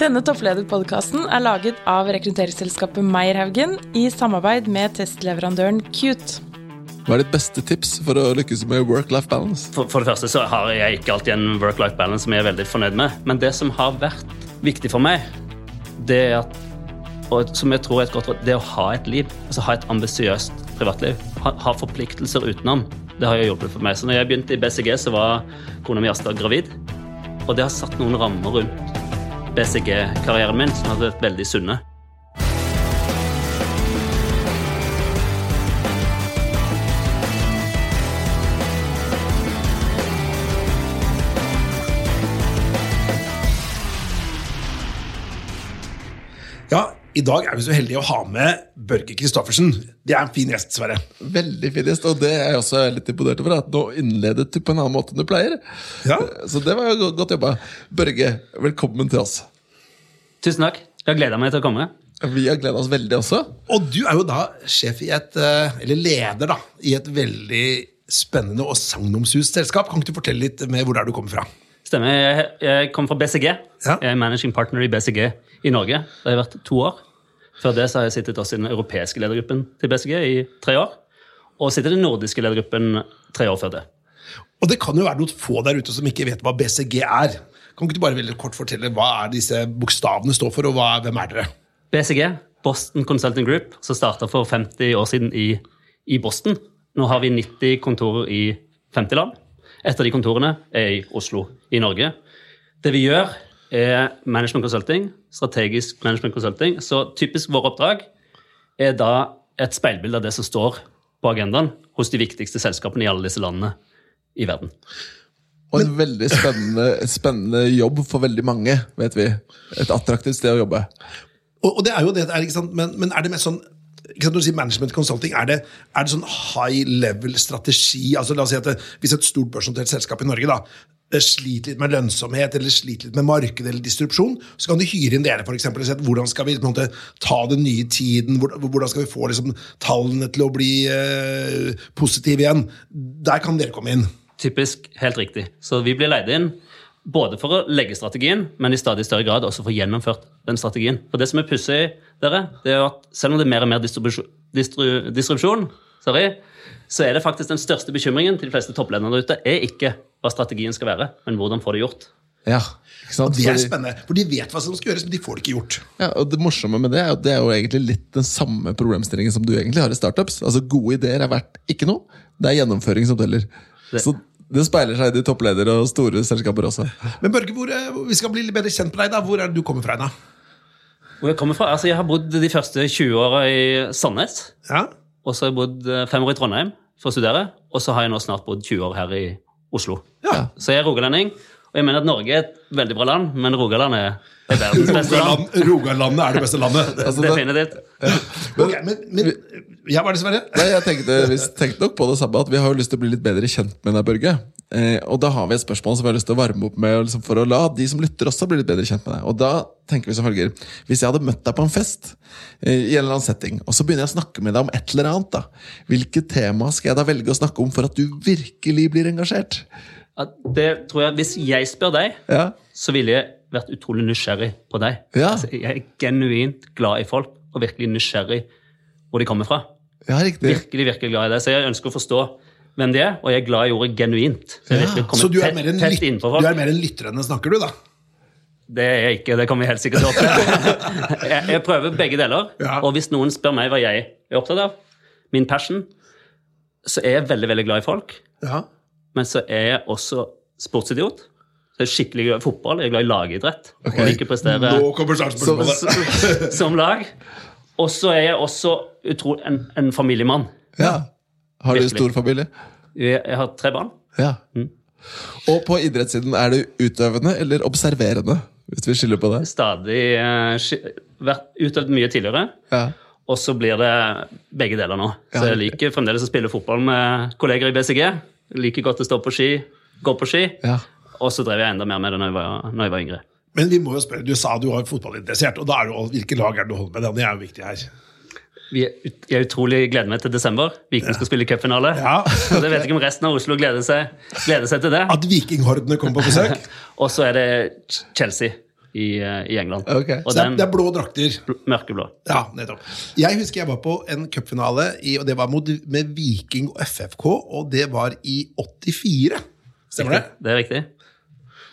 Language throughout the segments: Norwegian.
Denne topplederpodkasten er laget av rekrutteringsselskapet Meierhaugen i samarbeid med testleverandøren Cute. Hva er ditt beste tips for å lykkes med work-life balance? For, for, det første så har jeg ikke alltid en work-life balance som jeg er veldig fornøyd med. Men det som har vært viktig for meg, det er at og som jeg tror er et godt råd, det å ha et liv. altså Ha et ambisiøst privatliv. Ha, ha, forpliktelser utenom. Det har jo hjulpet for meg. Så når jeg begynte i BCG, så var kona mi Asta gravid. Og det har satt noen rammer rundt BCG-karrieren min som har vært veldig sunne. I dag er vi så heldige å ha med Børge Christoffersen. Det er en fin gjest, Sverre. Veldig fin gjest, og det er jeg også litt imponert over. At nå innledet du på en annen måte enn du pleier. Ja. Så det var jo godt jobba. Børge, velkommen til oss. Tusen takk. Jeg har gleda meg til å komme. Vi har gleda oss veldig også. Og du er jo da sjef i et, eh, eller leder da, i et veldig spennende og sagnomsust selskap. Kan ikke du fortelle litt med hvor det er du kommer fra? Stemmer. Jeg, jeg kommer fra BCG. Ja. Jeg er managing partner i BCG i Norge. Det har vært to år. Før det så har jeg sittet også i den europeiske ledergruppen til BCG i tre år. Og sittet i den nordiske ledergruppen tre år før det. Og det kan jo være noen få der ute som ikke vet hva BCG er. Kan ikke du bare veldig kort fortelle hva er disse bokstavene står for, og hva, hvem er dere? BCG, Boston Consulting Group, som starta for 50 år siden i, i Boston. Nå har vi 90 kontorer i 50 land. Et av de kontorene er i Oslo i Norge. Det vi gjør, er management consulting, strategisk management consulting. Så typisk vår oppdrag er da et speilbilde av det som står på agendaen hos de viktigste selskapene i alle disse landene i verden. Og en veldig spennende, spennende jobb for veldig mange, vet vi. Et attraktivt sted å jobbe. Og, og det er jo det, det er, ikke sant? Men, men er det mest sånn ikke sant, Når du sier management consulting, er det, er det sånn high level strategi? altså la oss si at det, Hvis et stort børsnotert selskap i Norge da, sliter litt med lønnsomhet eller sliter litt med marked eller distrupsjon, så kan de hyre inn dere for eksempel, og se hvordan skal vi måte, ta den nye tiden, hvordan skal vi få liksom, tallene til å bli eh, positive igjen. Der kan dere komme inn. Typisk helt riktig. Så vi blir leid inn både for å legge strategien, men i stadig større grad også for å gjennomført den strategien. For det som er pussig, dere, det er at selv om det er mer og mer distribusjon, distru, sorry, så er det faktisk den største bekymringen til de fleste topplederne der ute er ikke hva strategien skal være, men hvordan få det gjort. Ja, ikke sant? Og det er spennende, for de vet hva som skal gjøres, men de får det ikke gjort. Ja, og Det morsomme med det er at det er jo egentlig litt den samme problemstillingen som du egentlig har i startups. Altså Gode ideer er verdt ikke noe, det er gjennomføring som teller. Det. Så det speiler seg i de toppledere og store selskaper også. Men Børge, hvor, vi skal bli litt bedre kjent med deg. da. Hvor er det du kommer fra? da? Hvor jeg kommer fra? Altså, jeg har bodd de første 20 åra i Sandnes. Ja? Og så har jeg bodd fem år i Trondheim for å studere. Og så har jeg nå snart bodd 20 år her i Oslo. Ja. Så jeg er rogalending. Og jeg mener at Norge er et veldig bra land, men Rogaland er, er verdens beste land. Rogaland, Rogalandet er det beste landet. Altså, det- Definitivt. Ok, men, men, ja, hva er det, Sverre? Nei, jeg tenkte, vi tenkte nok på det samme, at vi har jo lyst til å bli litt bedre kjent med deg, Børge. Eh, og da har vi et spørsmål som vi har lyst til å varme opp med liksom, for å la de som lytter også bli litt bedre kjent med deg. Og da tenker vi som følger Hvis jeg hadde møtt deg på en fest, eh, i en eller annen setting, og så begynner jeg å snakke med deg om et eller annet, da. hvilket tema skal jeg da velge å snakke om for at du virkelig blir engasjert? Ja, det tror jeg, Hvis jeg spør deg, Ja, så ville jeg vært utrolig nysgjerrig på deg. Ja. Altså, jeg er genuint glad i folk, og virkelig nysgjerrig hvor de kommer fra. ja riktig. Virkelig, virkelig glad i deg. Så jeg ønsker å forstå hvem de er, og jeg er glad i ordet genuint. Så ja. Så du er tett, tett lyt, du er mer en lytter enn en snakker, du, da? Det er jeg ikke, det kommer vi helt sikkert til å oppleve. jeg, jeg prøver begge deler, Ja. og hvis noen spør meg hva jeg er opptatt av, min passion, så er jeg veldig, veldig glad i folk. Ja. Men så er jeg også sportsidiot. Så jeg er skikkelig glad i fotball, jeg er glad i lagidrett. Okay. Og liker å prestere Nå kommer startspørsmålet. som lag. Og så er jeg også utrolig en, en familiemann. Ja. Har du Virkelig. stor familie? Jeg, har tre barn. Ja. Og på idrettssiden, er du utøvende eller observerende? Hvis vi skiller på det? Stadig uh, vært utøvd mye tidligere. Ja. Og så blir det begge deler nå. Så jeg liker fremdeles å spille fotball med kolleger i BCG. Liker godt å stå på ski, gå på ski. ja. Og så drev jeg enda mer med det når jeg var, når jeg var yngre. Men vi må jo spørre, du sa du var fotballinteressert, og da er det jo hvilke lag er det du holder med? Det er jo viktig her. Vi er, utrolig gleder meg til desember. Viking skal spille cupfinale. Ja. Og jeg vet ikke om resten av Oslo gleder seg, gleder seg til det. At vikinghordene kommer på besøk? Og så er det Chelsea. i, eh, i England. Okay. Og Så det den det er blå drakter. bl- mørkeblå. Ja, nettopp. Jeg husker jeg var på en cupfinale, og det var mot, med Viking og FFK, og det var i 84. Stemmer det? Det er riktig.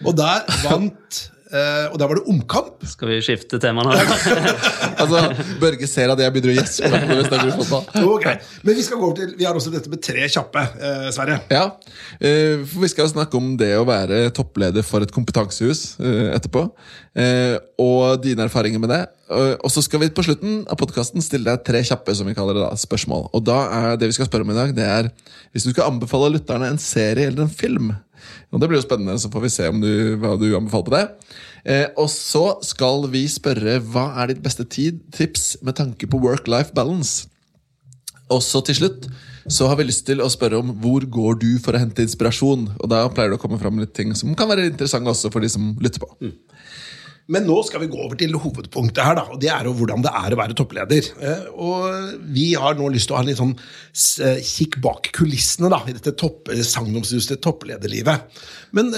Og der vant eh, Og der var det omkamp. Skal vi skifte tema nå? Altså, Børge ser at jeg begynner å gjespe når vi snakker om fotball. Ok, Men vi skal gå over til Vi har også dette med tre kjappe, uh, Sverre. Ja, uh, for vi skal jo snakke om det å være toppleder for et kompetansehus eh, etterpå. eh, Og dine erfaringer med det. Og så skal vi på slutten av podkasten stille deg tre kjappe som vi kaller det da, spørsmål. Og da er det vi skal spørre om i dag, det er hvis du skal anbefale lytterne en serie eller en film. Og Det blir jo spennende, så får vi se du, hva du anbefaler på det. Eh, og så skal vi spørre hva er ditt beste tid, tips med tanke på work-life balance. Og så til slutt så har vi lyst til å spørre om hvor går du for å hente inspirasjon. Og da pleier det å komme fram litt ting som kan være interessante også for de som lytter på. Men nå skal vi gå over til hovedpunktet her, da, og det er jo hvordan det er å være toppleder. Eh, Og vi har nå lyst til å ha en litt sånn eh, kikk bak kulissene da, i dette topp, eh, sagnomsuste topplederlivet. Men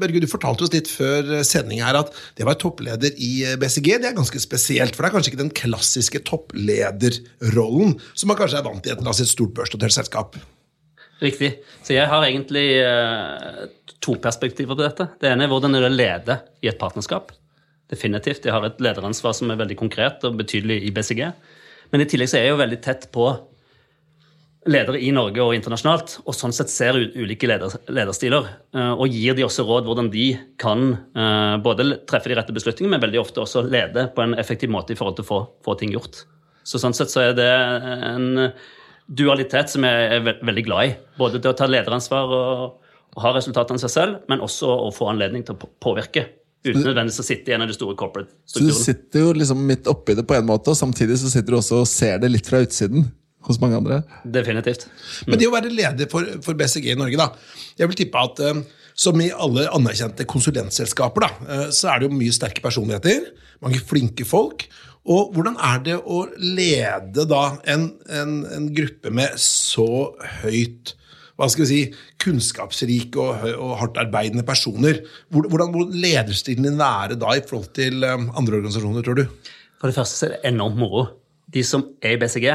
Børge, du fortalte oss litt før sending her at det å være toppleder i BCG det er ganske spesielt. For det er kanskje ikke den klassiske topplederrollen som man kanskje er vant til i et, et stort børsnotert selskap. Riktig. Så jeg har egentlig to perspektiver på dette. Det ene er hvordan er det å lede i et partnerskap. Definitivt. Jeg har et lederansvar som er veldig konkret og betydelig i BCG. Men i tillegg så er jeg jo veldig tett på ledere i Norge og internasjonalt, og sånn sett ser ut ulike leder, lederstiler. eh, Og gir de også råd hvordan de kan eh, både treffe de rette beslutningene, men veldig ofte også lede på en effektiv måte i forhold til å få, få ting gjort. Så sånn sett så er det en dualitet som jeg er ve veldig glad i. Både til å ta lederansvar og, og ha resultatene seg selv, men også å få anledning til å på- påvirke. Uten nødvendigvis å sitte i en av de store corporate Så du sitter jo liksom midt oppi det på en måte, og samtidig så sitter du også og ser det litt fra utsiden hos mange andre. Definitivt. Men det å være leder for, for BCG i Norge, da Jeg vil tippe at eh, som i alle anerkjente konsulentselskaper, da, eh, så er det jo mye sterke personligheter. Mange flinke folk. Og hvordan er det å lede da en, en, en gruppe med så høyt hva skal vi si, kunnskapsrike og, og hardt arbeidende personer? Hvordan må lederstilen din være da i forhold til eh, andre organisasjoner, tror du? For det første er det enormt moro. De som er i BCG,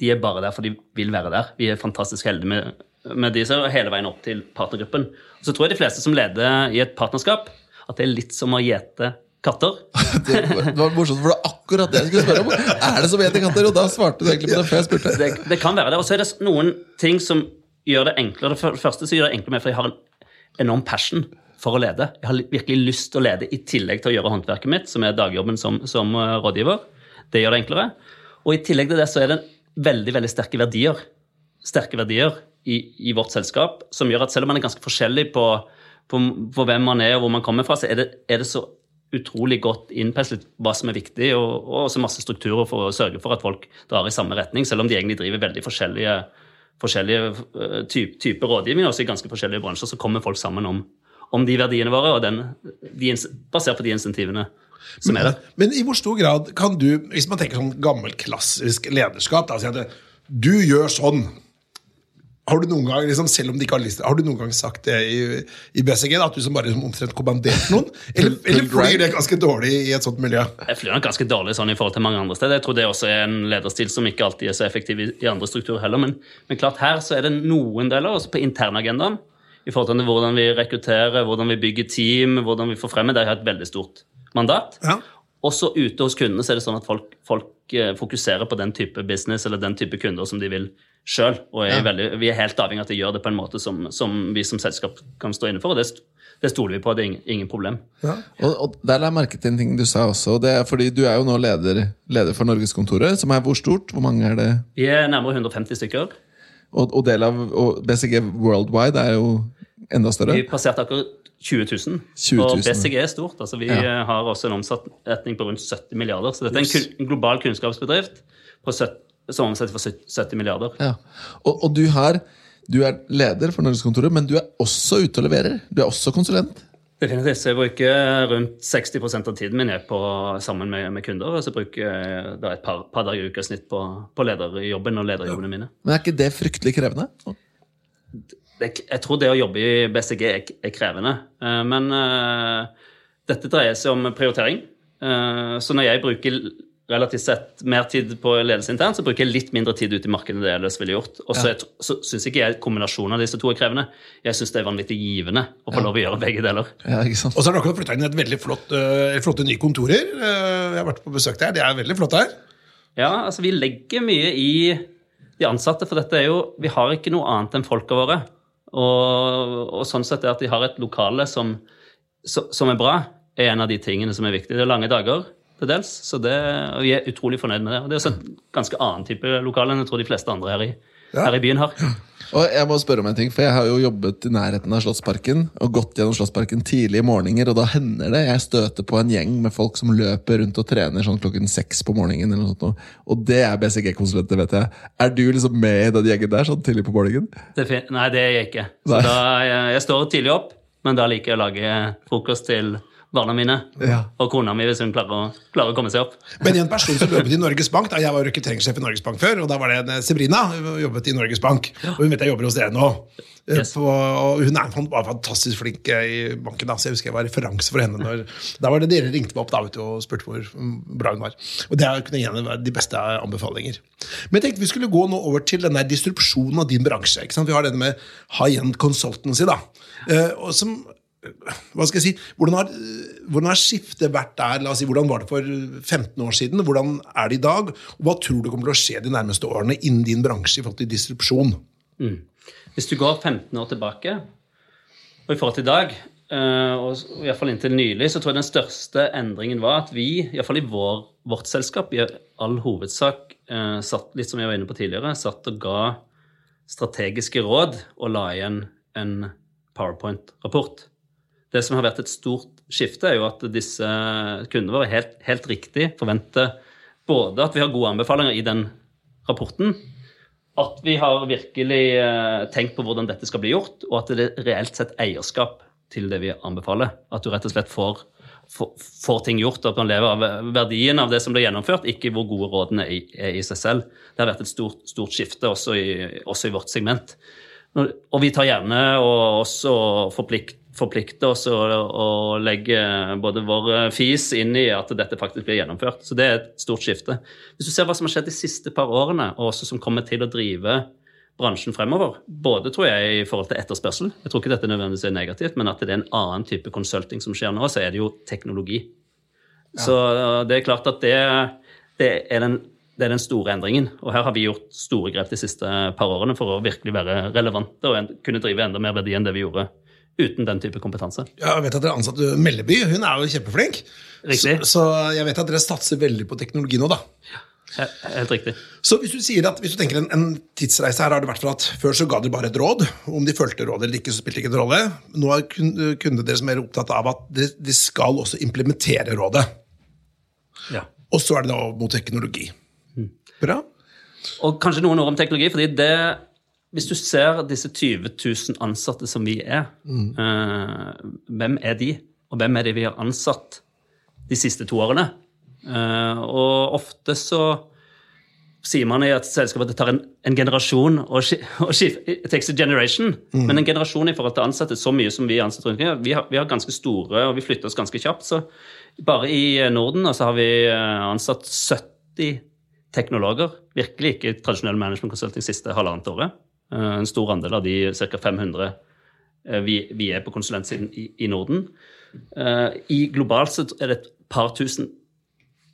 de er bare der for de vil være der. Vi er fantastisk heldige med, med de som er hele veien opp til partnergruppen. Og så tror jeg de fleste som leder i et partnerskap, at det er litt som å gjete katter. Det var morsomt, for det var akkurat det jeg skulle spørre om. Er det som gjete Katter? Og da svarte du egentlig på det før jeg spurte. Det, det kan være det. Og så er det noen ting som gjør det enklere. For det første så gjør det enklere med, for jeg har en enorm passion for å lede. Jeg har virkelig lyst til å lede i tillegg til å gjøre håndverket mitt, som er dagjobben som, som eh, rådgiver. Det gjør det enklere. Og i tillegg til det så er det veldig, veldig sterke verdier. Sterke verdier i, i vårt selskap som gjør at selv om man er ganske forskjellig på, på, på hvem man er og hvor man kommer fra, så er det, er det så utrolig godt innpenslet hva som er viktig, og, og også masse strukturer for å sørge for at folk drar i samme retning, selv om de egentlig driver veldig forskjellige, forskjellige eh, type typer rådgivning, også i ganske forskjellige bransjer, så kommer folk sammen om, om de verdiene våre, og den, de, basert på de insentivene som er der. Men i hvor stor grad kan du, hvis man tenker sånn gammel klassisk lederskap, da, si at du gjør sånn. Har du noen gang, liksom, selv om de ikke har til har du noen gang sagt det i, i BCG, da, at du som bare liksom, omtrent kommanderte noen? Eller, eller flyr det ganske dårlig i et sånt miljø? Jeg flyr nok ganske dårlig sånn i forhold til mange andre steder. Jeg tror det også er en lederstil som ikke alltid er så effektiv i, i andre strukturer heller. Men, men klart her så er det noen deler, også på internagendaen, i forhold til hvordan vi rekrutterer, hvordan vi bygger team, hvordan vi får fremme. Der har jeg et veldig stort mandat. Ja. Også ute hos kundene så er det sånn at folk, folk eh, fokuserer på den type business eller den type kunder som de vil sjøl. Og er veldig, vi er helt avhengig av at de gjør det på en måte som, som vi som selskap kan stå inne for. Og det, det stoler vi på. Det er ingen, ingen problem. Og, og Der la jeg merke til en ting du sa også. Det er fordi du er jo nå leder, leder for Norgeskontoret, som er hvor stort? Hvor mange er det? Vi er nærmere 150 stykker. Og, og del av og BCG Worldwide er jo enda større. Vi passerte akkurat 20 000. 20 000. Og BCG er stort. altså Vi Ja. har også en omsetning på rundt 70 milliarder. Så dette er en, en global kunnskapsbedrift på 70, som omsetter for 70 milliarder. Ja. Og, og du, her, du er leder for Norgeskontoret, men du er også ute og leverer. Du er også konsulent. Definitivt. Så jeg bruker rundt 60% av tiden min på, sammen med, med kunder. Og så bruker jeg da et par, par dager i uka snitt på, på lederjobben og lederjobbene mine. Men er ikke det fryktelig krevende? Jeg tror det å jobbe i BCG er, er krevende. Eh, Men eh, dette dreier seg om prioritering. Eh, Så når jeg bruker relativt sett mer tid på ledelse internt, så bruker jeg litt mindre tid ute i markedet enn det jeg ellers ville gjort. Og så, jeg- så syns ikke jeg kombinasjonen av disse to er krevende. Jeg syns det er vanvittig givende å få lov å gjøre begge deler. Ja, ikke sant? Og så har dere flytta inn et veldig flott, uh, flotte nye kontorer. Uh, jeg har vært på besøk der. Det er veldig flott her. Ja, altså vi legger mye i de ansatte, for dette er jo Vi har ikke noe annet enn folka våre. Og, og sånn sett er at de har et lokale som, som er bra, er en av de tingene som er viktig. Det er lange dager til dels, så det, og vi er utrolig fornøyd med det. Og det er også et ganske annen type lokale enn jeg tror de fleste andre her i. her i byen har. Og jeg må spørre om en ting, for jeg har jo jobbet i nærheten av Slottsparken og gått gjennom Slottsparken tidlig i morgener, og da hender det jeg støter på en gjeng med folk som løper rundt og trener sånn klokken seks på morgenen. sånt. Og det er BCG-konsulenter, vet jeg. Er du liksom med i den gjengen der sånn tidlig på morgenen? Det Nei, det er jeg ikke. Så da, jeg, jeg står tidlig opp, men da liker jeg å lage frokost til barna mine. Ja. Og kona mi, hvis hun klarer å, klarer å komme seg opp. Men en person som jobbet i Norges Bank da Jeg var rekrutteringssjef i Norges Bank før, og da var det en Sebrina. Hun jobbet i Norges Bank. Og hun vet jeg jobber hos dere nå. Eh, Yes. På, og hun er en var fantastisk flink eh, i banken. Da, så jeg husker jeg var referanse for henne. Når, da var det dere ringte meg opp da, du, og spurte hvor mm, bra hun var. Og det kunne igjen være de beste anbefalinger. Men jeg tenkte vi skulle gå nå over til denne der distribusjonen av din bransje. Ikke sant? Vi har denne med high end consultancy. da. Eh, og som hva skal jeg si, hvordan har, hvordan har skiftet vært der? La oss si, hvordan var det for 15 år siden? Hvordan er det i dag? Og hva tror du kommer til å skje de nærmeste årene innen din bransje i forhold til distribusjon? Hvis du går 15 år tilbake, og i forhold til i dag, eh, og i hvert fall inntil nylig, så tror jeg den største endringen var at vi, i hvert fall i vår, vårt selskap, i all hovedsak eh, satt, litt som jeg var inne på tidligere, satt og ga strategiske råd og la igjen en PowerPoint-rapport. Det som har vært et stort skifte, er jo at disse kundene våre helt, helt riktig forventer både at vi har gode anbefalinger i den rapporten, at vi har virkelig eh, tenkt på hvordan dette skal bli gjort, og at det er reelt sett eierskap til det vi anbefaler. At du rett og slett får, får, får ting gjort, og at man lever av verdien av det som blir gjennomført, ikke hvor gode rådene er, i- seg selv. Det har vært et stort, stort skifte også i, også i vårt segment. Og vi tar gjerne og også forplikt, forplikter oss og, og legger både vår fis inn i at dette faktisk blir gjennomført. Så det er et stort skifte. Hvis du ser hva som har skjedd de siste par årene, og også som kommer til å drive bransjen fremover, både tror jeg i forhold til etterspørsel, jeg tror ikke dette nødvendigvis er negativt, men at det er en annen type consulting som skjer nå, så er det jo teknologi. Så det er klart at det, det, er den, det er den store endringen. Og her har vi gjort store grep de siste par årene for å virkelig være relevante og kunne drive enda mer verdi enn det vi gjorde uten den type kompetanse. Jeg vet at dere ansatte Melleby, hun er jo kjempeflink. Riktig. Så, så jeg vet at dere satser veldig på teknologi nå, da. Ja, Helt riktig. Så hvis du sier at, hvis du tenker en, en tidsreise her, har det vært for at før så ga dere bare et råd. Om de fulgte rådet eller ikke, så spilte det ikke en rolle. Nå er kun- kundene deres mer opptatt av at de, de skal også implementere rådet. Ja. Og så er det da mot teknologi. Bra. Og kanskje noen ord om teknologi, fordi det Hvis du ser disse 20 000 ansatte som vi er, eh, hvem er de? Og hvem er det vi har ansatt de siste to årene? Eh, og ofte så sier man i at det tar en, en generasjon ski- skifte It takes a generation. Men en generasjon i forhold til ansatte, så mye som vi ansetter rundt omkring, vi vi har ganske store, og vi flytter oss ganske kjapt. Så bare i Norden og så har vi eh, ansatt 70 teknologer. Virkelig ikke tradisjonell management consulting siste halvannet året. Eh, En stor andel av de ca. 500 eh, vi, vi er på konsulentsiden i, i Norden. Eh, I globalt så er det et par tusen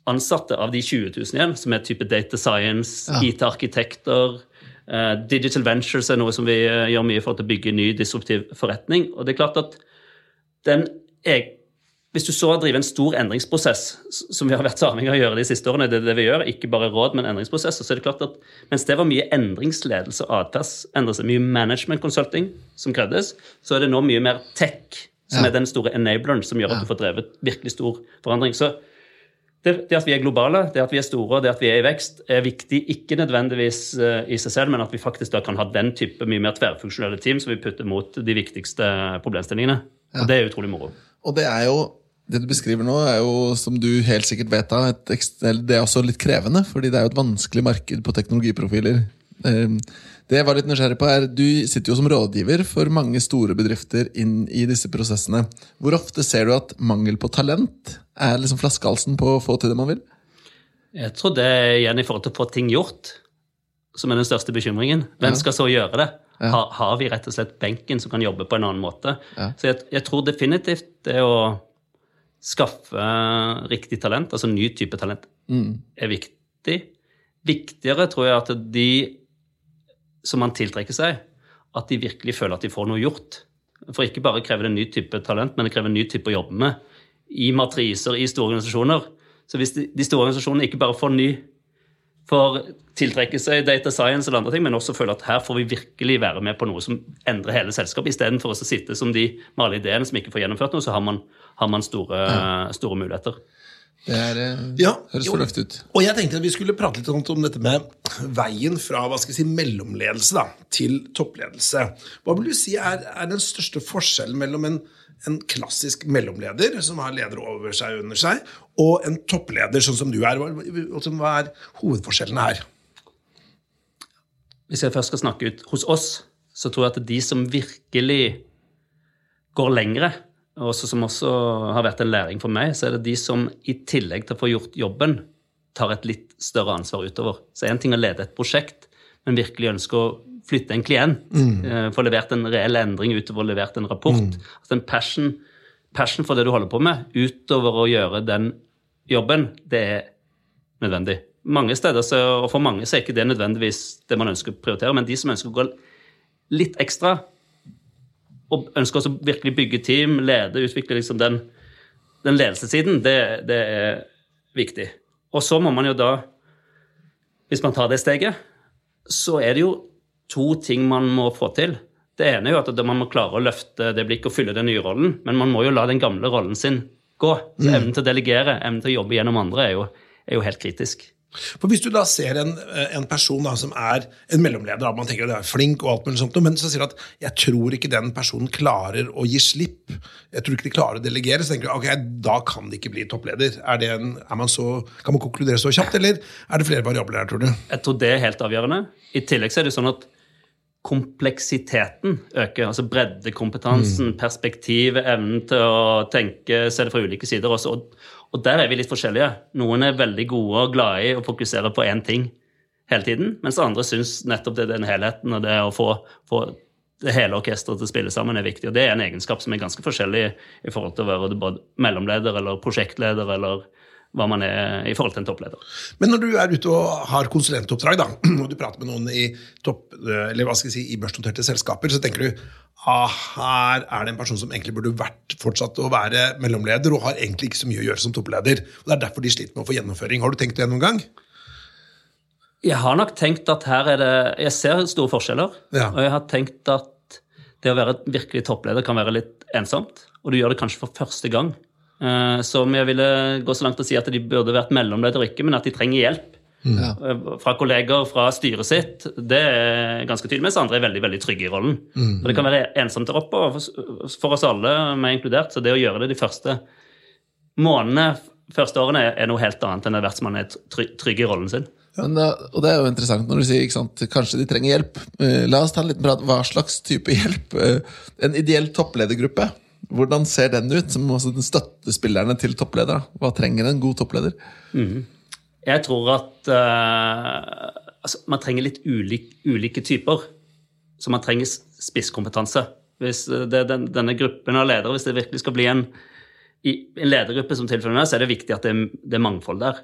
ansatte av de 20 000 igjen, som er type data science, IT-arkitekter. eh, digital ventures er noe som vi gjør mye for å bygge ny disruptiv forretning. Og det er klart at den hvis du så driver en stor endringsprosess, som vi har vært så avhengig av å gjøre de siste årene, det er det vi gjør, ikke bare råd, men endringsprosesser, så er det klart at mens det var mye endringsledelse og atferdsendrelse, mye management consulting som krevdes, så er det nå mye mer tech som er den store enableren som gjør at du får drevet virkelig stor forandring. Så det, det at vi er globale, det at vi er store og det at vi er i vekst, er viktig ikke nødvendigvis eh, i seg selv, men at vi faktisk da kan ha den type mye mer tverrfunksjonelle team som vi putter mot de viktigste problemstillingene. Og det er utrolig moro. Og det er jo det du beskriver nå, er jo, som du helt sikkert vet, ekst- det er også litt krevende. Fordi det er jo et vanskelig marked på teknologiprofiler. Eh, Det jeg var litt nysgjerrig på er, Du sitter jo som rådgiver for mange store bedrifter inn i disse prosessene. Hvor ofte ser du at mangel på talent er liksom flaskehalsen på å få til det man vil? Jeg tror det er igjen i forhold til å få ting gjort, som er den største bekymringen. Hvem skal så gjøre det? Har, har vi rett og slett benken som kan jobbe på en annen måte? Så jeg, jeg tror definitivt det å skaffe riktig talent, altså ny type talent, er viktig. Viktigere tror jeg at de som man tiltrekker seg, at de virkelig føler at de får noe gjort. For ikke bare krever det en ny type talent, men det krever en ny type å jobbe med. I matriser, i store organisasjoner. Så hvis de, de store organisasjonene ikke bare får ny får tiltrekke seg data science eller andre ting, men også føle at her får vi virkelig være med på noe som endrer hele selskapet, istedenfor å sitte som de med alle ideene som ikke får gjennomført noe, så har man, har man store, store muligheter. Det er, eh, Ja, høres fornuftig ut. Og jeg tenkte at vi skulle prate litt om, om dette med veien fra hva skal jeg si, mellomledelse da, til toppledelse. Hva vil du si er, er den største forskjellen mellom en, en klassisk mellomleder, som har ledere over seg og under seg, og en toppleder, sånn som du er? Hva, hva er hovedforskjellene her? Hvis jeg først skal snakke ut hos oss, så tror jeg at de som virkelig går lengre, og som også har vært en læring for meg, så er det de som i tillegg til å få gjort jobben, tar et litt større ansvar utover. Så en ting å lede et prosjekt, men virkelig ønske å flytte en klient, mm. få levert en reell endring utover å levert en rapport. Altså en passion, passion for det du holder på med, utover å gjøre den jobben, det er nødvendig. Mange steder, så, og For mange så er ikke det nødvendigvis det man ønsker å prioritere, men de som ønsker å gå litt ekstra, og ønsker også virkelig bygge team, lede, utvikle liksom den, den ledelsessiden, det, det er viktig. Og så må man jo da, hvis man tar det steget, så er det jo to ting man må få til. Det ene er jo at man må klare å løfte det blikket og fylle den nye rollen, men man må jo la den gamle rollen sin gå. Så evnen til å delegere, evnen til å jobbe gjennom andre, er jo, er jo helt kritisk. For Hvis du da ser en, en person da, som er en mellomleder, da, man tenker at det er flink, og alt mulig sånt, men så sier du at jeg tror ikke den personen klarer å gi slipp, jeg tror ikke de klarer å delegere, så tenker du ok, da kan de ikke bli toppleder. Er det en, er man så, kan man konkludere så kjapt, eller er det flere variabler her, tror du? Jeg tror det er helt avgjørende. I tillegg så er det sånn at kompleksiteten øker. Altså breddekompetansen, perspektivet, evnen til å tenke, se det fra ulike sider. Også. Og, og der er vi litt forskjellige. Noen er veldig gode og glade i å fokusere på én ting hele tiden, mens andre syns nettopp det er den helheten og det å få, få det hele orkesteret til å spille sammen er viktig. Og det er en egenskap som er ganske forskjellig i forhold til å være både mellomleder eller prosjektleder eller hva man er i forhold til en toppleder. Men når du er ute og har konsulentoppdrag, da, og du prater med noen i, topp, si, i børsnoterte selskaper, så tenker du ah, her er det en person som egentlig burde vært fortsatt å være mellomleder, og har egentlig ikke så mye å gjøre som toppleder. og Det er derfor de sliter med å få gjennomføring. Har du tenkt det noen gang? Jeg har nok tenkt at her er det Jeg ser store forskjeller. Ja. Og jeg har tenkt at det å være virkelig toppleder kan være litt ensomt. Og du gjør det kanskje for første gang. Eh, Så om jeg ville gå så langt og si at de burde vært mellomleder ikke, men at de trenger hjelp Ja. eh, fra kolleger, fra styret sitt, det er ganske tydelig. Mens andre er veldig veldig trygge i rollen. Og det kan være ensomt der oppe, for- for oss alle, meg inkludert. Så det å gjøre det de første månedene, første årene, er noe helt annet enn det hvert som man er try- trygg i rollen sin. Men og det er jo interessant når du sier ikke sant, kanskje de trenger hjelp. Eh, la oss ta en liten prat. Hva slags type hjelp? Eh, en ideell toppledergruppe, hvordan ser den ut? Som også den støttespillerne til toppledere. Hva trenger en god toppleder? Jeg tror at uh, altså, man trenger litt ulik, ulike typer. Så man trenger spisskompetanse. Hvis eh, det, den, denne gruppen av ledere, hvis det virkelig skal bli en, en ledergruppe som tilfellet er, så er det viktig at det, det er mangfold der.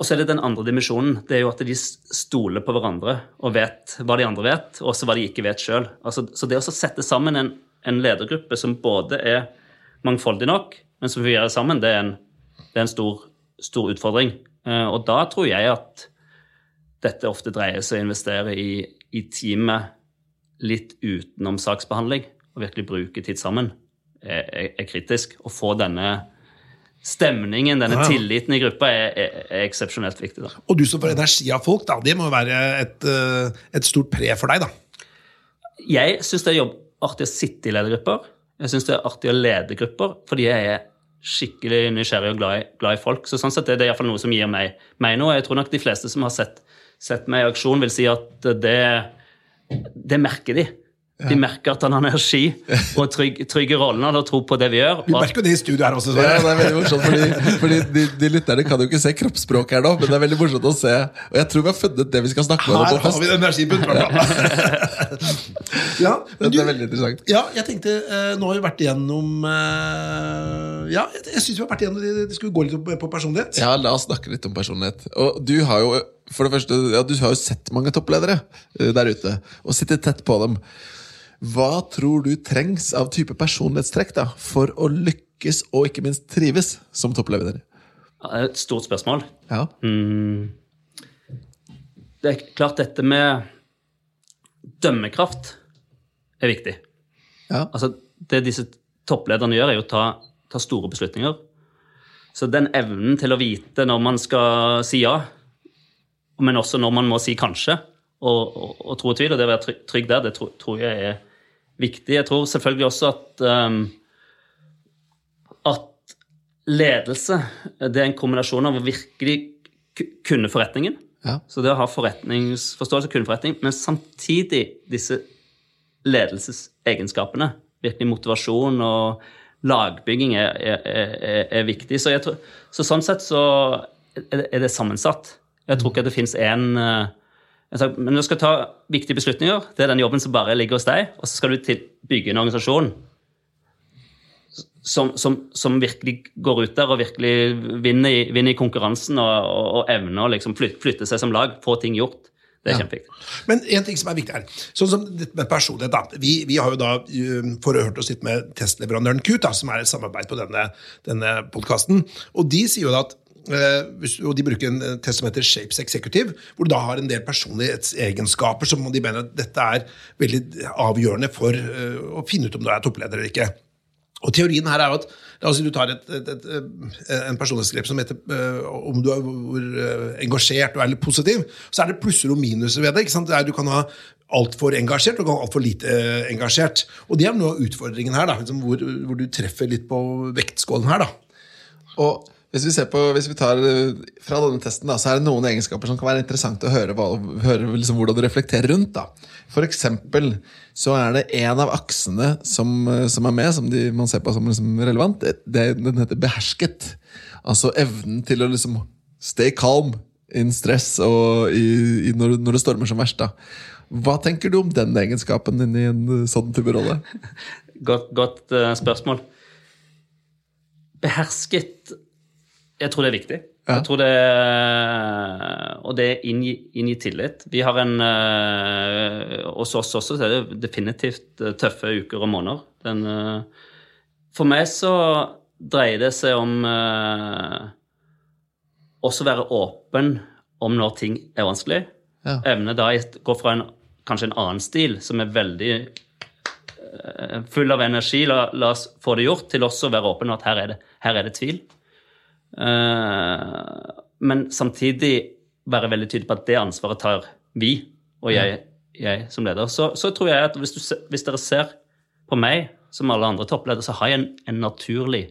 Og så er det den andre dimensjonen. Det er jo at de stoler på hverandre og vet hva de andre vet, og også hva de ikke vet sjøl. Altså, så det å sette sammen en, en ledergruppe som både er mangfoldig nok, men som fungerer sammen, det er en, det er en stor, stor utfordring. Eh, Og da tror jeg at dette ofte dreier seg å investere i, i teamet litt utenom saksbehandling, og virkelig bruke tid sammen, er, er, er kritisk. Å få denne stemningen, denne tilliten i gruppa, er, er, er eksepsjonelt viktig. da. Og du som får energi av folk, da, det må jo være et, eh, et stort pre for deg, da. Jeg syns det er jobb, artig å sitte i ledergrupper. Jeg syns det er artig å lede grupper, fordi jeg er skikkelig nysgjerrig og glad i, glad i folk. Så sånn sett er det iallfall noe som gir meg, meg noe. Jeg tror nok de fleste som har sett, sett meg i aksjon, vil si at det, det merker de. De merker at han har energi og trygg, trygg i rollen og tror på det vi gjør. Vi merker jo det i studio her også. Ja, det er veldig morsomt, fordi, fordi de, de lytterne kan jo ikke se kroppsspråk her nå, men det er veldig morsomt å se. Og jeg tror vi har funnet det vi skal snakke om Her har fest. vi den i ja, men du, er veldig interessant. ja, jeg tenkte eh, Nå har vi vært igjennom eh, Ja, jeg, syns vi har vært igjennom det, det skulle gå litt på, på personlighet. Ja, la oss snakke litt om personlighet. Og du har jo for det første, ja, du har jo sett mange toppledere eh, der ute, og sittet tett på dem. Hva tror du trengs av type personlighetstrekk da, for å lykkes og ikke minst trives som toppleder? Er Et stort spørsmål. Ja. Det er klart dette med dømmekraft er viktig. Ja. Altså, det disse topplederne gjør, er jo å ta, ta store beslutninger. Så den evnen til å vite når man skal si ja, men også når man må si kanskje, og, og, og tro og tvil, og det å være trygg der, det tror, tror jeg er viktig. Jeg tror selvfølgelig også at um, at ledelse det er en kombinasjon av å virkelig ku- kunne forretningen, Ja. så det å ha forretningsforståelse, kunne forretning, men samtidig disse ledelsesegenskapene, virkelig motivasjon og lagbygging er, er, er, er viktig. Så, tror, så sånn sett så er det, sammensatt. Jeg tror ikke det fins én Men du skal ta viktige beslutninger. Det er den jobben som bare ligger hos deg. Og så skal du til, bygge en organisasjon som, som, som virkelig går ut der og virkelig vinner i, vinner i konkurransen og, og, og evner å liksom flytte, flytte seg som lag, få ting gjort. Det er Ja. kjempeviktig. Men en ting som er viktig her, sånn som med personlighet da. Vi, vi har jo da uh, forhørt oss litt med testleverandøren Kut, da, som er et samarbeid på denne, denne podkasten. Og de sier jo da at og De bruker en eh, test som heter Shapes Executive, hvor du da har en del personlighetsegenskaper som de mener at dette er veldig avgjørende for eh, å finne ut om du er toppleder eller ikke. Og Teorien her er jo at si du tar et, et, et, eh, en personlighetsgrep som heter uh, om du er hvor uh, engasjert og er litt positiv, så er det plusser og minuser ved det. Det er, du kan ha altfor engasjert og altfor lite uh, engasjert. Og det er noe av utfordringen her, da, liksom hvor, hvor du treffer litt på vektskålen her. da. Og hvis vi på, hvis vi tar eh, fra denne testen, da, så er det noen egenskaper som kan være interessant å høre, hva, høre liksom hvordan du reflekterer rundt. da. For eksempel så er det en av aksene som, eh, som er med, som de, man ser på som liksom relevant. Det, det, den heter behersket. Altså evnen til å liksom stay calm in stress og i, i når, når det stormer som verst. da. Hva tenker du om den egenskapen inni en eh, sånn type rolle? Godt, godt spørsmål. Behersket Jeg tror det er viktig. Ja. Jeg tror det Og det inngi, inngi tillit. Vi har en eh, Hos oss også så er det definitivt eh, tøffe uker og måneder. Den, eh, for meg så dreier det seg om også være åpen om når ting er vanskelig. Ja. Evne da gå fra en, kanskje en annen stil som er veldig full av energi, la, la oss få det gjort, til også å være åpen om at her er det, her er det tvil. Eh, men samtidig være veldig tydelig på at det ansvaret tar vi og jeg, jeg som leder. Så, så tror jeg at hvis, du, hvis dere ser på meg som alle andre toppledere, så har jeg en, en naturlig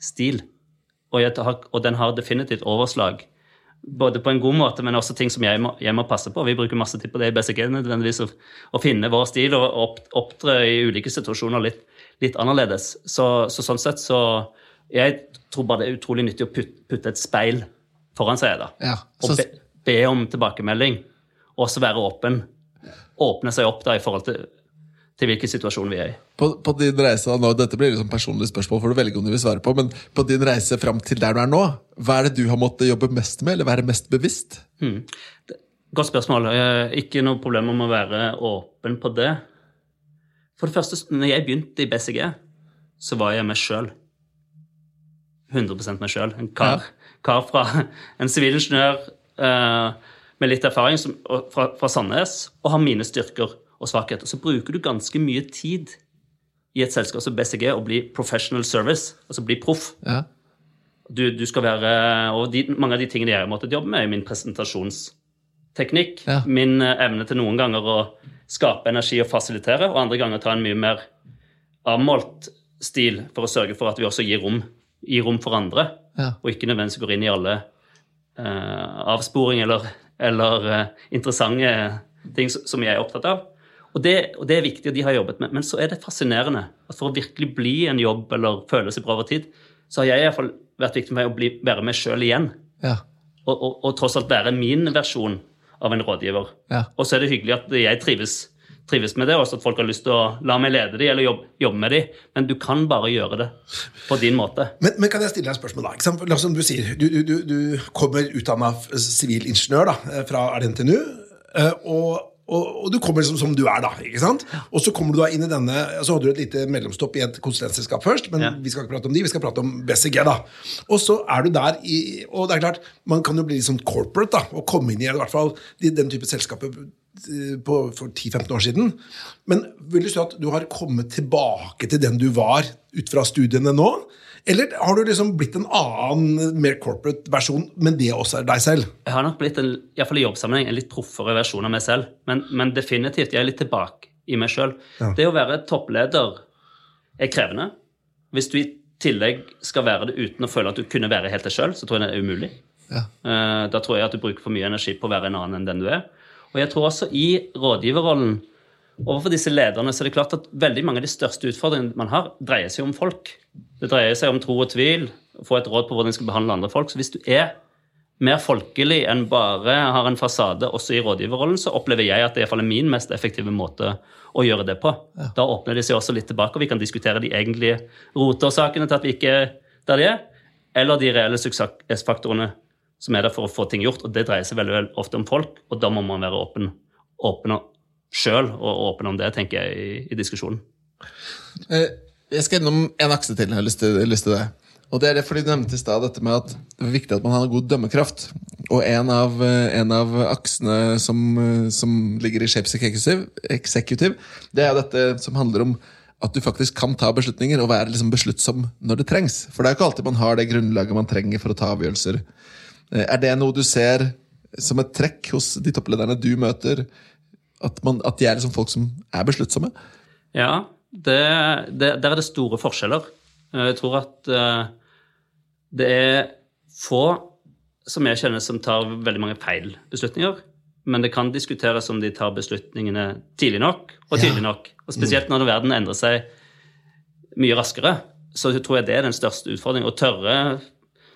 stil. Og, har, og den har definitivt overslag. Både på en god måte, men også ting som jeg må, jeg må passe på. Vi bruker masse tid på det i BCG, nødvendigvis, å, å finne vår stil og opp, opptre i ulike situasjoner litt, litt annerledes. Så, så sånn sett så Jeg tror bare det er utrolig nyttig å putte, putte et speil foran seg, da. Ja, Og be, be om tilbakemelding. Og også være åpen. Åpne seg opp da i forhold til, til hvilken situasjon vi er i. På, på din reise nå, Dette blir liksom personlig spørsmål, for du velger om du vil svare på. Men på din reise fram til der du er nå, hva er det du har måttet jobbe mest med, eller være mest bevisst? Godt spørsmål. Eh, Ikke noe problem om å være åpen på det. For det første, når jeg begynte i BCG, så var jeg meg sjøl. 100% meg sjøl. En kar, kar fra en sivilingeniør uh, med litt erfaring som, fra, fra Sandnes, og har mine styrker og svakheter. Så bruker du ganske mye tid i et selskap som BCG og bli professional service, altså bli proff. Ja. Du, du skal være, og de, Mange av de tingene jeg har måttet jobbe med, er min presentasjonsteknikk. Ja. Min eh, evne til noen ganger å skape energi og fasilitere, og andre ganger ta en mye mer avmålt stil for å sørge for at vi også gir rom, gir rom for andre, Ja. og ikke nødvendigvis går inn i alle eh, avsporing eller, eller eh, interessante ting som jeg er opptatt av. Og det, og det er viktig, og de har jobbet med. Men så er det fascinerende at for å virkelig bli en jobb eller føle seg bra over tid, så har jeg i hvert fall vært viktig for meg å bli, være meg sjøl igjen. Ja. Og, og, og tross alt være min versjon av en rådgiver. Ja. Og så er det hyggelig at jeg trives, trives med det, og at folk har lyst til å la meg lede de, eller jobbe, jobbe med de. Men du kan bare gjøre det på din måte. Men, men kan jeg stille deg et spørsmål? da? La oss Som du sier, du, du, du, kommer utdanna sivilingeniør da, fra er det NTNU. eh, Og, og, og du kommer liksom som du er, da. ikke sant? Og så kommer du da inn i denne Så hadde du et lite mellomstopp i et konsulentselskap først, men Ja. vi skal ikke prate om de, vi skal prate om BCG. da. Og så er du der i Og det er klart, man kan jo bli litt sånn corporate da, og komme inn i i hvert fall den type selskaper eh, på, for 10-15 år siden. Men vil du si at du har kommet tilbake til den du var ut fra studiene nå? Eller har du liksom blitt en annen, mer corporate versjon, men det også er deg selv? Jeg har nok blitt en, i fall i jobbsammenheng, en litt proffere versjon av meg selv. Men, men definitivt, jeg er litt tilbake i meg sjøl. Det å være toppleder er krevende. Hvis du i tillegg skal være det uten å føle at du kunne være helt deg sjøl, så tror jeg det er umulig. Ja. Eh, Da tror jeg at du bruker for mye energi på å være en annen enn den du er. Og jeg tror også i rådgiverrollen overfor disse lederne så er det klart at veldig mange av de største utfordringene man har, dreier seg om folk. Det dreier seg om tro og tvil, få et råd på hvordan en skal behandle andre folk. Så hvis du er mer folkelig enn bare har en fasade også i rådgiverrollen, så opplever jeg at det i er min mest effektive måte å gjøre det på. Da åpner de seg også litt tilbake, og vi kan diskutere de egentlige roteårsakene til at vi ikke er der de er, eller de reelle suksessfaktorene som er der for å få ting gjort. Og det dreier seg veldig, ofte om folk, og da må man være åpen, åpen sjøl og åpen om det, tenker jeg, i, i diskusjonen. Eh, Jeg skal innom en akse til. Jeg har lyst til, lyst til det. Og det er det fordi Du nevnte i stad dette med at det er viktig at man har god dømmekraft. Og en av, eh, en av aksene som, eh, som ligger i Shapes Executive, Executive, det er dette som handler om at du faktisk kan ta beslutninger og være liksom besluttsom når det trengs. For det er ikke alltid man har det grunnlaget man trenger for å ta avgjørelser. Eh, Er det noe du ser som et trekk hos de topplederne du møter? At, man, at de er liksom folk som er besluttsomme? Ja, det, det, der er det store forskjeller. Eh, Jeg tror at eh, det er få som jeg kjenner som tar veldig mange feil beslutninger. Men det kan diskuteres om de tar beslutningene tidlig nok og tydelig nok. Og spesielt når verden endrer seg mye raskere, så tror jeg det er den største utfordringen. Å tørre,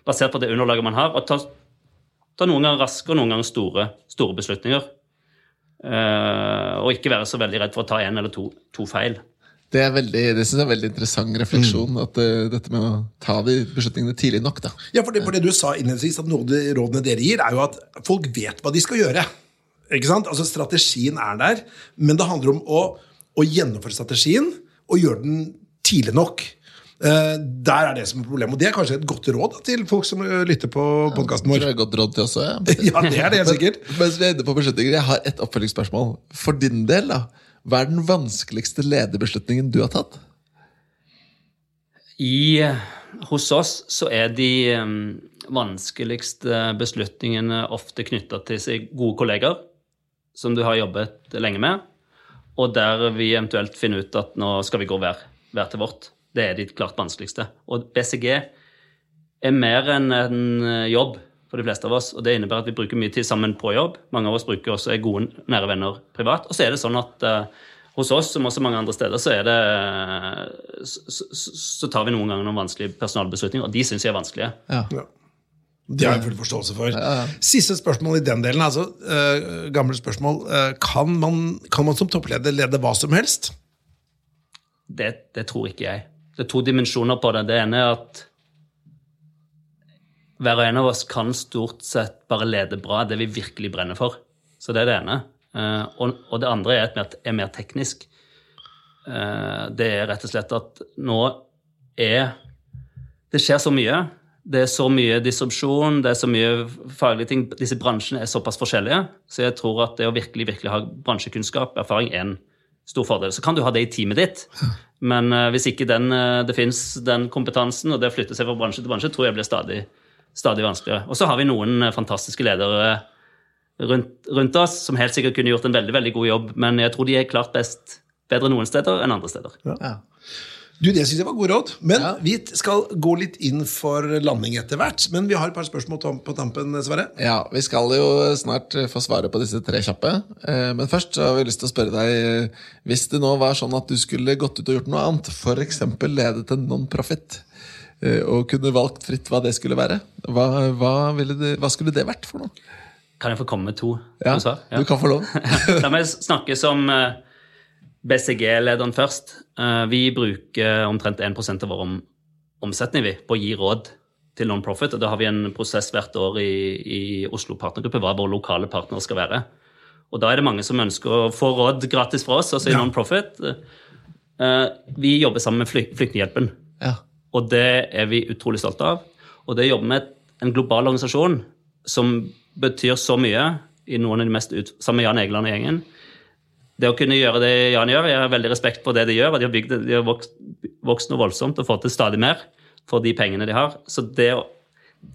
basert på det underlaget man har, å ta, ta noen ganger raske og noen ganger store, store beslutninger. Uh, og ikke være så veldig redd for å ta én eller to, to feil. Det, er veldig, det synes jeg er en veldig interessant refleksjon. At uh, Dette med å ta de beslutningene tidlig nok. da. Ja, for det, for det du sa innledningsvis, at noen av de rådene dere gir, er jo at folk vet hva de skal gjøre. Ikke sant? Altså Strategien er der, men det handler om å, å gjennomføre strategien og gjøre den tidlig nok. Eh, der er det som er problemet. Og det er kanskje et godt råd da, til folk som eh, lytter på podkasten Det vår. er et godt råd til oss også. Ja. Ja, det er det sikkert. Men, mens vi er inne på beslutninger, jeg har et oppfølgingsspørsmål. For din del, da. Hva er den vanskeligste lederbeslutningen du har tatt? I, hos oss så er de um, vanskeligste beslutningene ofte knytta til seg gode kolleger som du har jobbet lenge med, og der vi eventuelt finner ut at nå skal vi gå hver, hver til vårt. Det er de klart vanskeligste. Og BCG er mer enn en eh, jobb for de fleste av oss, og det innebærer at vi bruker mye tid sammen på jobb. Mange av oss bruker også er gode, nære venner privat. Og så er det sånn at uh, hos oss, som også mange andre steder, så er det så, så, så tar vi noen ganger noen vanskelige personalbeslutninger, og de syns jeg er vanskelige. Ja. Ja. Det har jeg full forståelse for. Siste spørsmål i den delen. altså, uh, Gamle spørsmål. Uh, kan, man, kan man som toppleder lede hva som helst? Det, det tror ikke jeg. Det er to dimensjoner på det. Det ene er at hver og en av oss kan stort sett bare lede bra det vi virkelig brenner for. Så det er det ene. Eh, og, det andre er, mer, er mer teknisk. Eh, det er rett og slett at nå er Det skjer så mye. Det er så mye disrupsjon, det er så mye faglige ting. Disse bransjene er såpass forskjellige. Så jeg tror at det å virkelig, virkelig ha bransjekunnskap, erfaring, er en stor fordel. Så kan du ha det i teamet ditt, men eh, hvis ikke den, eh, det fins den kompetansen, og det å flytte seg fra bransje til bransje, tror jeg blir stadig, stadig vanskeligere. Og så har vi noen eh, fantastiske ledere rundt, rundt oss som helt sikkert kunne gjort en veldig, veldig god jobb, men jeg tror de er klart best, bedre noen steder enn andre steder. Ja. Du, Det syns jeg var god råd. Men Ja. vi skal gå litt inn for landing etter hvert. Men vi har et par spørsmål på tampen, Sverre. Ja, Vi skal jo snart eh, få svare på disse tre kjappe. Eh, Men først så har vi lyst til å spørre deg eh, Hvis det nå var sånn at du skulle gått ut og gjort noe annet, f.eks. ledet en non-profit, eh, og kunne valgt fritt hva det skulle være, hva, hva, ville det, hva skulle det vært for noe? Kan jeg få komme med to Ja, to ja. Du kan få lov. La meg snakke som eh, BCG-lederen først. Eh, Vi bruker omtrent 1 av vår om- omsetning på å gi råd til non-profit. og Da har vi en prosess hvert år i, i Oslo Partnergruppe hva våre lokale partnere skal være. Og Da er det mange som ønsker å få råd gratis fra oss, altså i Ja. non-profit. Eh, Vi jobber sammen med Fly Flyktninghjelpen. Ja. Og det er vi utrolig stolte av. Og det å jobbe med en global organisasjon som betyr så mye i noen av de mest ut... Sammen med Jan Egeland og gjengen. Det å kunne gjøre det Jan gjør, jeg har veldig respekt for det de gjør. og De har, bygd, de har vokst, vokst noe voldsomt og fått til stadig mer for de pengene de har. Så det,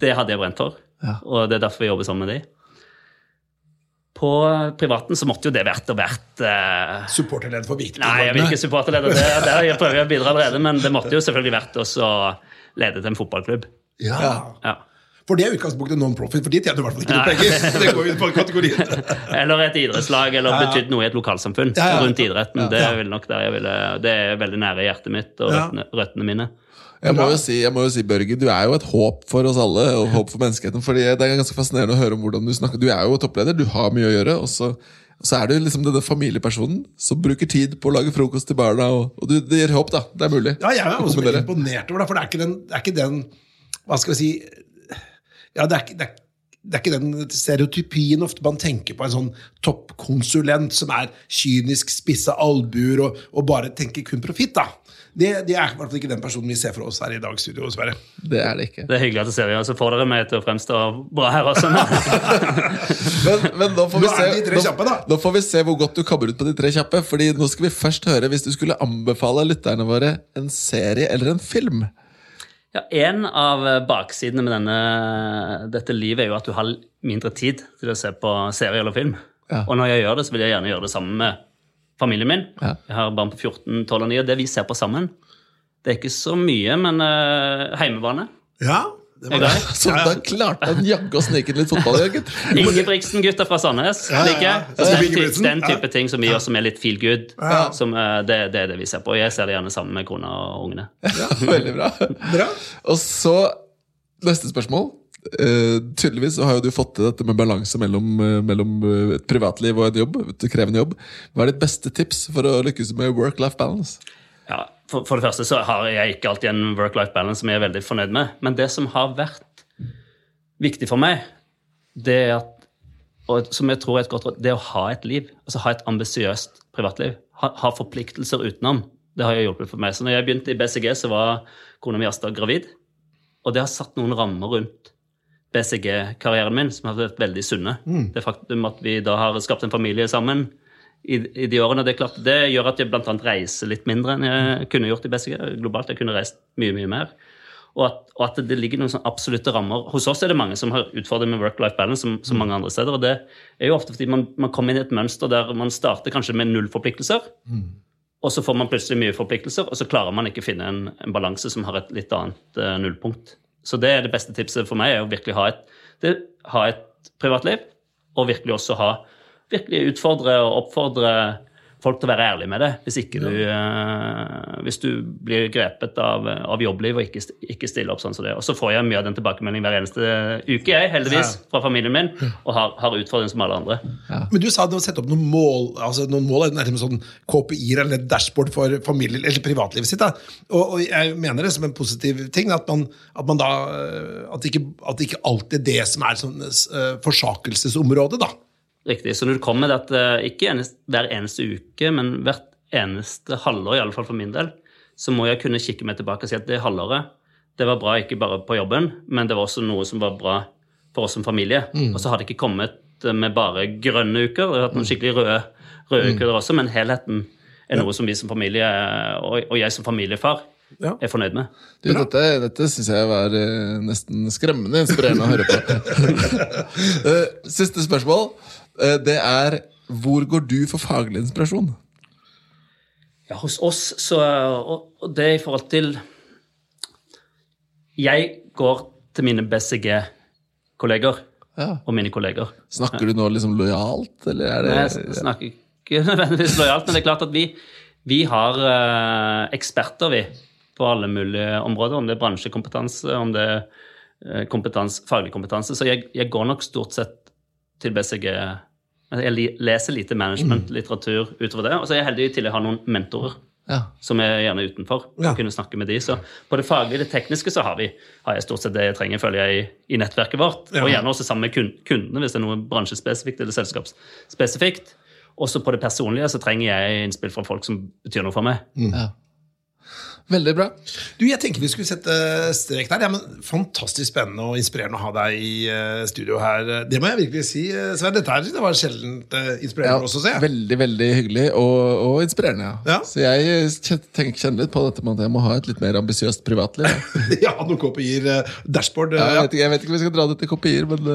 det hadde jeg brent for. Ja. Og det er derfor vi jobber sammen med de. På privaten så måtte jo det vært og vært eh, Supporterleder for viktige Nei, jeg vil ikke supporterleder. Det, der jeg prøver jeg å bidra allerede, men det måtte jo selvfølgelig vært også å lede til en fotballklubb. Ja. Ja. For det er utgangspunktet non-profit, for de tjener i hvert fall ikke noe penger. Det går jo på kategorien. Eller et idrettslag, eller Ja, betydd noe i et lokalsamfunn Ja, ja. rundt idretten. Det, er vel nok der jeg ville, det er veldig nære hjertet mitt og røttene, røttene mine. Jeg må, jo si, jeg må jo si, Børge, du er jo et håp for oss alle, og håp for menneskeheten. fordi Det er ganske fascinerende å høre om hvordan du snakker. Du er jo toppleder, du har mye å gjøre. Og så, så er du liksom denne familiepersonen som bruker tid på å lage frokost til barna. Og, og du, det gir håp, da. Det er mulig. Ja, jeg er også kombinere. imponert over det, for det er ikke den, det er ikke den Hva skal vi si Ja, det er ikke, det er, det er ikke den stereotypien ofte man tenker på en sånn toppkonsulent som er kynisk, spisse albuer og, og bare tenker kun profitt. da. Det, det er i hvert fall ikke den personen vi ser for oss her i dag, studio, dessverre. Det er det ikke. Det er hyggelig at du ser det, så får dere meg til å fremstå bra her også. Men, men nå, får vi Nå se, kjappe, nå, nå får vi se hvor godt du kommer ut på de tre kjappe. Fordi nå skal vi først høre hvis du skulle anbefale lytterne våre en serie eller en film. Ja, En av baksidene med denne, dette livet er jo at du har mindre tid til å se på serie eller film. Ja. Og når jeg gjør det, så vil jeg gjerne gjøre det sammen med familien min. Ja. Jeg har barn på 14, 12 og 9, og det vi ser på sammen, det er ikke så mye, men uh, heimebane. Ja, det var det? Så da klarte han jaggu å snike inn litt fotball. Jørgen. Ingebrigtsen-gutta fra Sandnes. Ja, ja, Den, ty den type ting som vi gjør som er litt feel good. Ja. Som, eh, det, det er det vi ser på. Jeg ser det gjerne sammen med kona og ungene. Ja, veldig bra. Bra. Og så neste spørsmål. Uh, tydeligvis så har jo du fått til dette med balanse mellom, eh, mellom et privatliv og en jobb. Et krevende jobb. Hva er ditt beste tips for å lykkes med work-life balance? Ja, for, for det første så har jeg ikke alltid en work-life balance som jeg er veldig fornøyd med. Men det som har vært viktig for meg, det er at og som jeg tror er et godt råd, det å ha et liv. Altså ha et ambisiøst privatliv. Ha, ha forpliktelser utenom. Det har jo hjulpet for meg. Så når jeg begynte i BCG, så var kona mi Asta gravid. Og det har satt noen rammer rundt BCG-karrieren min som har vært veldig sunne. Det faktum at vi da har skapt en familie sammen i, i de årene, det er klart, det gjør at jeg annet reiser litt mindre enn jeg kunne gjort i BCG. Globalt jeg kunne reist mye, mye mer. Og at, og at det ligger noen absolutte rammer. Hos oss er det mange som har utfordringer med work-life balance, som, som mange andre steder. Og det er jo ofte fordi man, man kommer inn i et mønster der man starter kanskje med null forpliktelser. Og så får man plutselig mye forpliktelser, og så klarer man ikke finne en, en balanse som har et litt annet uh, nullpunkt. Så det er det beste tipset for meg, er å virkelig ha et, det, ha et privatliv, og virkelig også ha virkelig utfordre og oppfordre folk til å være ærlige med det. Hvis, ikke du, uh, hvis du blir grepet av, av jobbliv og ikke, ikke stiller opp sånn som det. Og så får jeg mye av den tilbakemeldingen hver eneste uke, jeg, heldigvis, fra familien min, og har, har utfordringer som alle andre. Men du sa du hadde sett opp noen mål altså noen mål, er det sånn KPI-er eller dashboard for familie, eller privatlivet sitt. Da. Og, og jeg mener det som en positiv ting, at man, at man da eh, at det ikke, at det ikke alltid er det som er sånn, uh, forsakelsesområdet, da. Riktig. Så når du kommer med at eh, ikke eneste, hver eneste uke, men hvert eneste halvår, i alle fall for min del, så må jeg kunne kikke meg tilbake og si at det halvåret det var bra ikke bare på jobben, men det var også noe som var bra for oss som familie. Og så har det ikke kommet eh, med bare grønne uker, det har hatt noen skikkelig røde, røde uker der også, men helheten er noe som vi som familie, og, jeg som familiefar, Ja. er fornøyd med. Du, dette dette syns jeg var eh, nesten skremmende inspirerende å høre på. Eh, Siste spørsmål. Eh, det er hvor går du for faglig inspirasjon? Ja, hos oss så Og, det er i forhold til Jeg går til mine BCG-kolleger Ja. og mine kolleger. Snakker du nå liksom lojalt, eller er det Jeg snakker ikke nødvendigvis lojalt, men det er klart at vi, vi har eh, eksperter, vi, på alle mulige områder. Om det er bransjekompetanse, om det er eh, kompetans, faglig kompetanse. Så jeg, jeg går nok stort sett til BCG. Altså, Jeg leser lite management-litteratur utover det. Og så er jeg heldig til å ha noen mentorer Ja. som er gjerne utenfor. Ja. kunne snakke med de. Så på det faglige, det tekniske, så har, vi, har jeg stort sett det jeg trenger, føler jeg, i, i nettverket vårt. Ja. Og gjerne også sammen med kundene, hvis det er noe bransjespesifikt eller selskapsspesifikt. Også på det personlige så trenger jeg innspill fra folk som betyr noe for meg. ja. Veldig bra. Du, jeg tenker vi skulle sette strek der. Ja, men Fantastisk spennende og inspirerende å ha deg i eh, studio her. Det må jeg virkelig si, eh, Sven. Dette her, det var sjeldent uh, inspirerende for oss å se. Veldig veldig hyggelig og, og inspirerende. Ja. Ja. Så jeg tenker, kjenner litt på dette med at jeg må ha et litt mer ambisiøst privatliv. ja. ja, noen kopier. eh, dashboard. eh, Ja, jeg, ja. vet ikke, jeg vet ikke om vi skal dra det til kopier, men,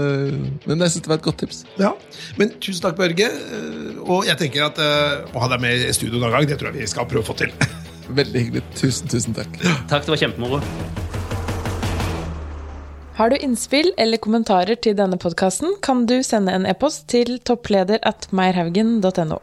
men jeg syns det var et godt tips. Ja. Men tusen takk, Børge. eh, Og jeg tenker at eh, å ha deg med i studio noen gang, det tror jeg vi skal prøve å få til. Veldig hyggelig. Tusen, tusen takk. Takk, det var kjempemoro. Har du innspill eller kommentarer til denne podkasten, kan du sende en e-post til toppleder at meierhaugen.no.